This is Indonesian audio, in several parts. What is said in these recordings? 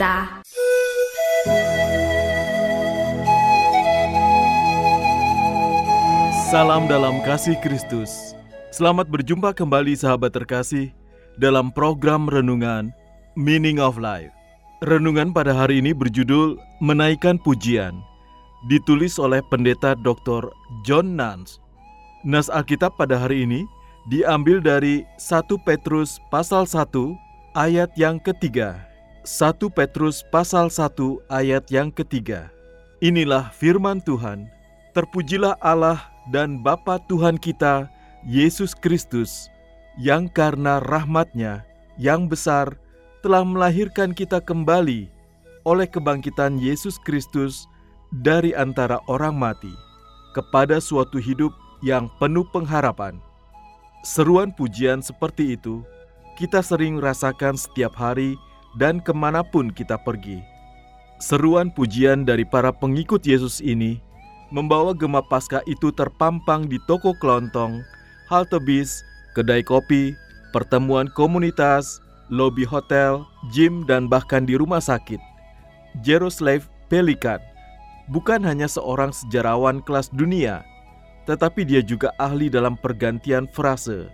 Kita Salam dalam kasih Kristus. Selamat berjumpa kembali sahabat terkasih dalam program renungan Meaning of Life. Renungan pada hari ini berjudul Menaikkan Pujian. Ditulis oleh pendeta Dr. John Nance. Nas Alkitab pada hari ini diambil dari 1 Petrus pasal 1 ayat yang ketiga. 1 Petrus pasal 1 ayat yang ketiga. Inilah firman Tuhan. Terpujilah Allah dan Bapa Tuhan kita, Yesus Kristus, yang karena rahmatnya yang besar telah melahirkan kita kembali oleh kebangkitan Yesus Kristus dari antara orang mati kepada suatu hidup yang penuh pengharapan. Seruan pujian seperti itu kita sering rasakan setiap hari dan ke mana pun kita pergi. Seruan pujian dari para pengikut Yesus ini membawa gema Paskah itu terpampang di toko kelontong, halte bis, kedai kopi, pertemuan komunitas, lobi hotel, gym, dan bahkan di rumah sakit. Jaroslav Pelikan bukan hanya seorang sejarawan kelas dunia, tetapi dia juga ahli dalam pergantian frase.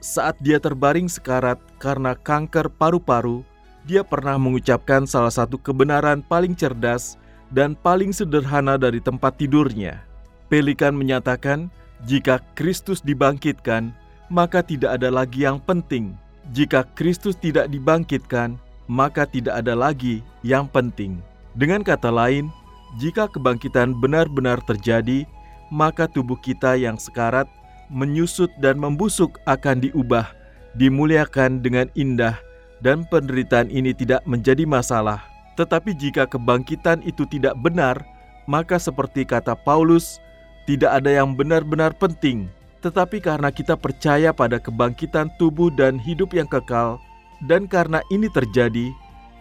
Saat dia terbaring sekarat karena kanker paru-paru, dia pernah mengucapkan salah satu kebenaran paling cerdas dan paling sederhana dari tempat tidurnya. Pelikan menyatakan, jika Kristus dibangkitkan, maka tidak ada lagi yang penting. Jika Kristus tidak dibangkitkan, maka tidak ada lagi yang penting. Dengan kata lain, jika kebangkitan benar-benar terjadi, maka tubuh kita yang sekarat, menyusut dan membusuk akan diubah, dimuliakan dengan indah, dan penderitaan ini tidak menjadi masalah. Tetapi jika kebangkitan itu tidak benar, maka seperti kata Paulus, tidak ada yang benar-benar penting. Tetapi karena kita percaya pada kebangkitan tubuh dan hidup yang kekal, dan karena ini terjadi,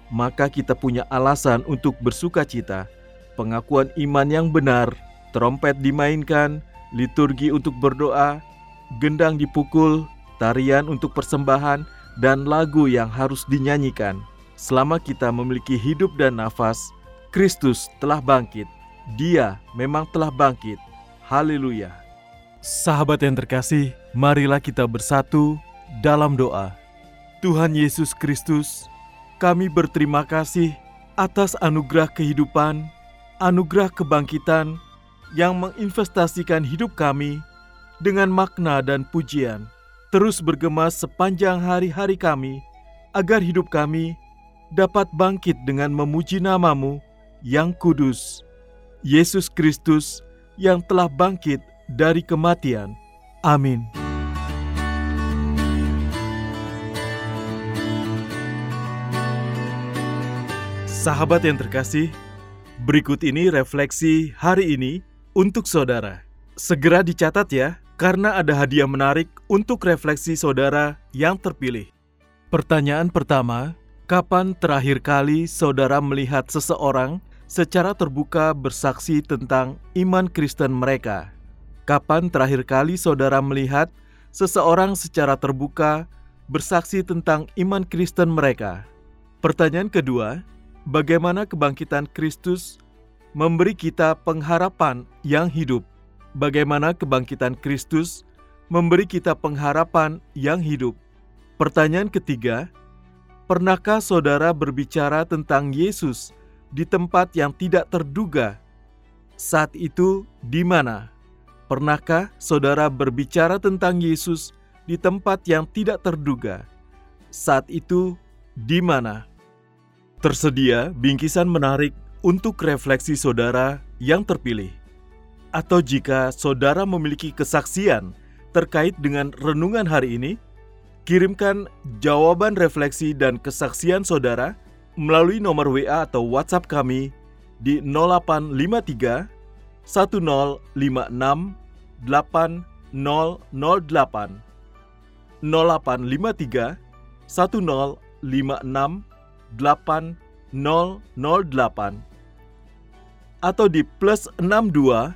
maka kita punya alasan untuk bersuka cita. Pengakuan iman yang benar, trompet dimainkan, liturgi untuk berdoa, gendang dipukul, tarian untuk persembahan, dan lagu yang harus dinyanyikan. Selama kita memiliki hidup dan nafas, Kristus telah bangkit. Dia memang telah bangkit. Haleluya. Sahabat yang terkasih, marilah kita bersatu dalam doa. Tuhan Yesus Kristus, kami berterima kasih atas anugerah kehidupan, anugerah kebangkitan yang menginvestasikan hidup kami dengan makna dan pujian. Terus bergema sepanjang hari-hari kami, agar hidup kami dapat bangkit dengan memuji namamu yang kudus, Yesus Kristus yang telah bangkit dari kematian. Amin. Sahabat yang terkasih, berikut ini refleksi hari ini untuk saudara. Segera dicatat ya, karena ada hadiah menarik untuk refleksi saudara yang terpilih. Pertanyaan pertama, Kapan terakhir kali saudara melihat seseorang secara terbuka bersaksi tentang iman Kristen mereka? Kapan terakhir kali saudara melihat seseorang secara terbuka bersaksi tentang iman Kristen mereka? Pertanyaan kedua, bagaimana kebangkitan Kristus memberi kita pengharapan yang hidup? Bagaimana kebangkitan Kristus memberi kita pengharapan yang hidup? Pertanyaan ketiga, Pernahkah saudara berbicara tentang Yesus di tempat yang tidak terduga? Saat itu di mana? Pernahkah saudara berbicara tentang Yesus di tempat yang tidak terduga? Saat itu di mana? Tersedia bingkisan menarik untuk refleksi saudara yang terpilih. Atau jika saudara memiliki kesaksian terkait dengan renungan hari ini, kirimkan jawaban refleksi dan kesaksian saudara melalui nomor WA atau WhatsApp kami di 0853 1056 8008 0853 1056 8008 atau di plus 62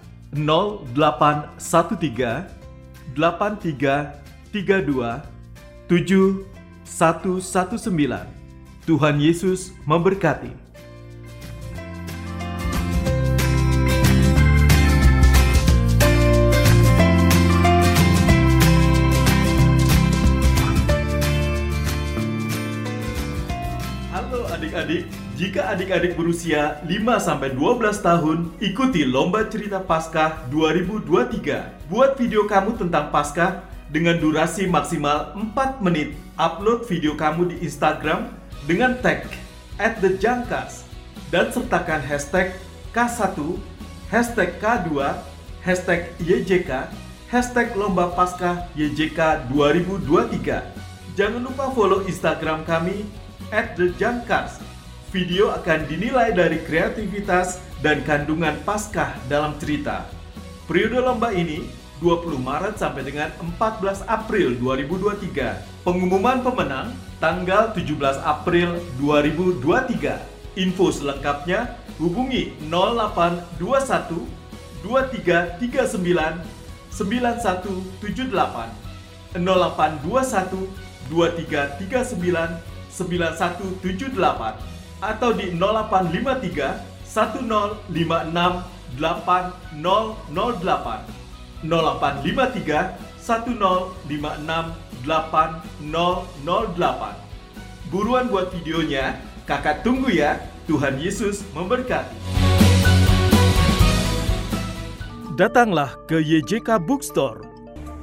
0813 8332 7119 Tuhan Yesus memberkati. Adik-adik berusia 5-12 tahun, ikuti Lomba Cerita Paskah 2023. Buat video kamu tentang Paskah dengan durasi maksimal 4 menit. Upload video kamu di Instagram dengan tag at the Jangkas dan sertakan hashtag K1, hashtag K2, hashtag YJK, hashtag Lomba Paskah YJK 2023. Jangan lupa follow Instagram kami at the Jangkars. Video akan dinilai dari kreativitas dan kandungan Paskah dalam cerita. Periode lomba ini 20 Maret sampai dengan 14 April 2023. Pengumuman pemenang tanggal 17 April 2023. Info selengkapnya hubungi 0821 2339 9178 0821 2339 9178 atau di 0853 1056 8008 0853 1056 8008 Buruan buat videonya, kakak tunggu ya. Tuhan Yesus memberkati. Datanglah ke YJK Bookstore.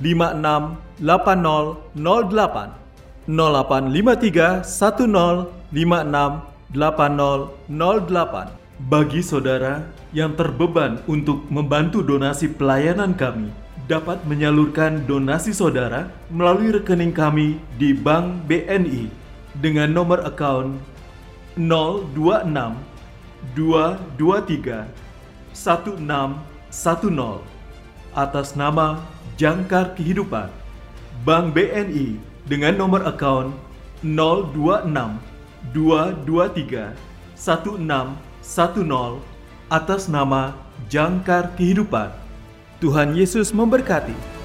1056 8008 0853 1056 8008 bagi saudara yang terbeban untuk membantu donasi pelayanan kami, dapat menyalurkan donasi saudara melalui rekening kami di Bank BNI dengan nomor account 026 223 1610 atas nama Jangkar Kehidupan. Bank BNI dengan nomor account 026 223 16 10 atas nama Jangkar Kehidupan. Tuhan Yesus memberkati.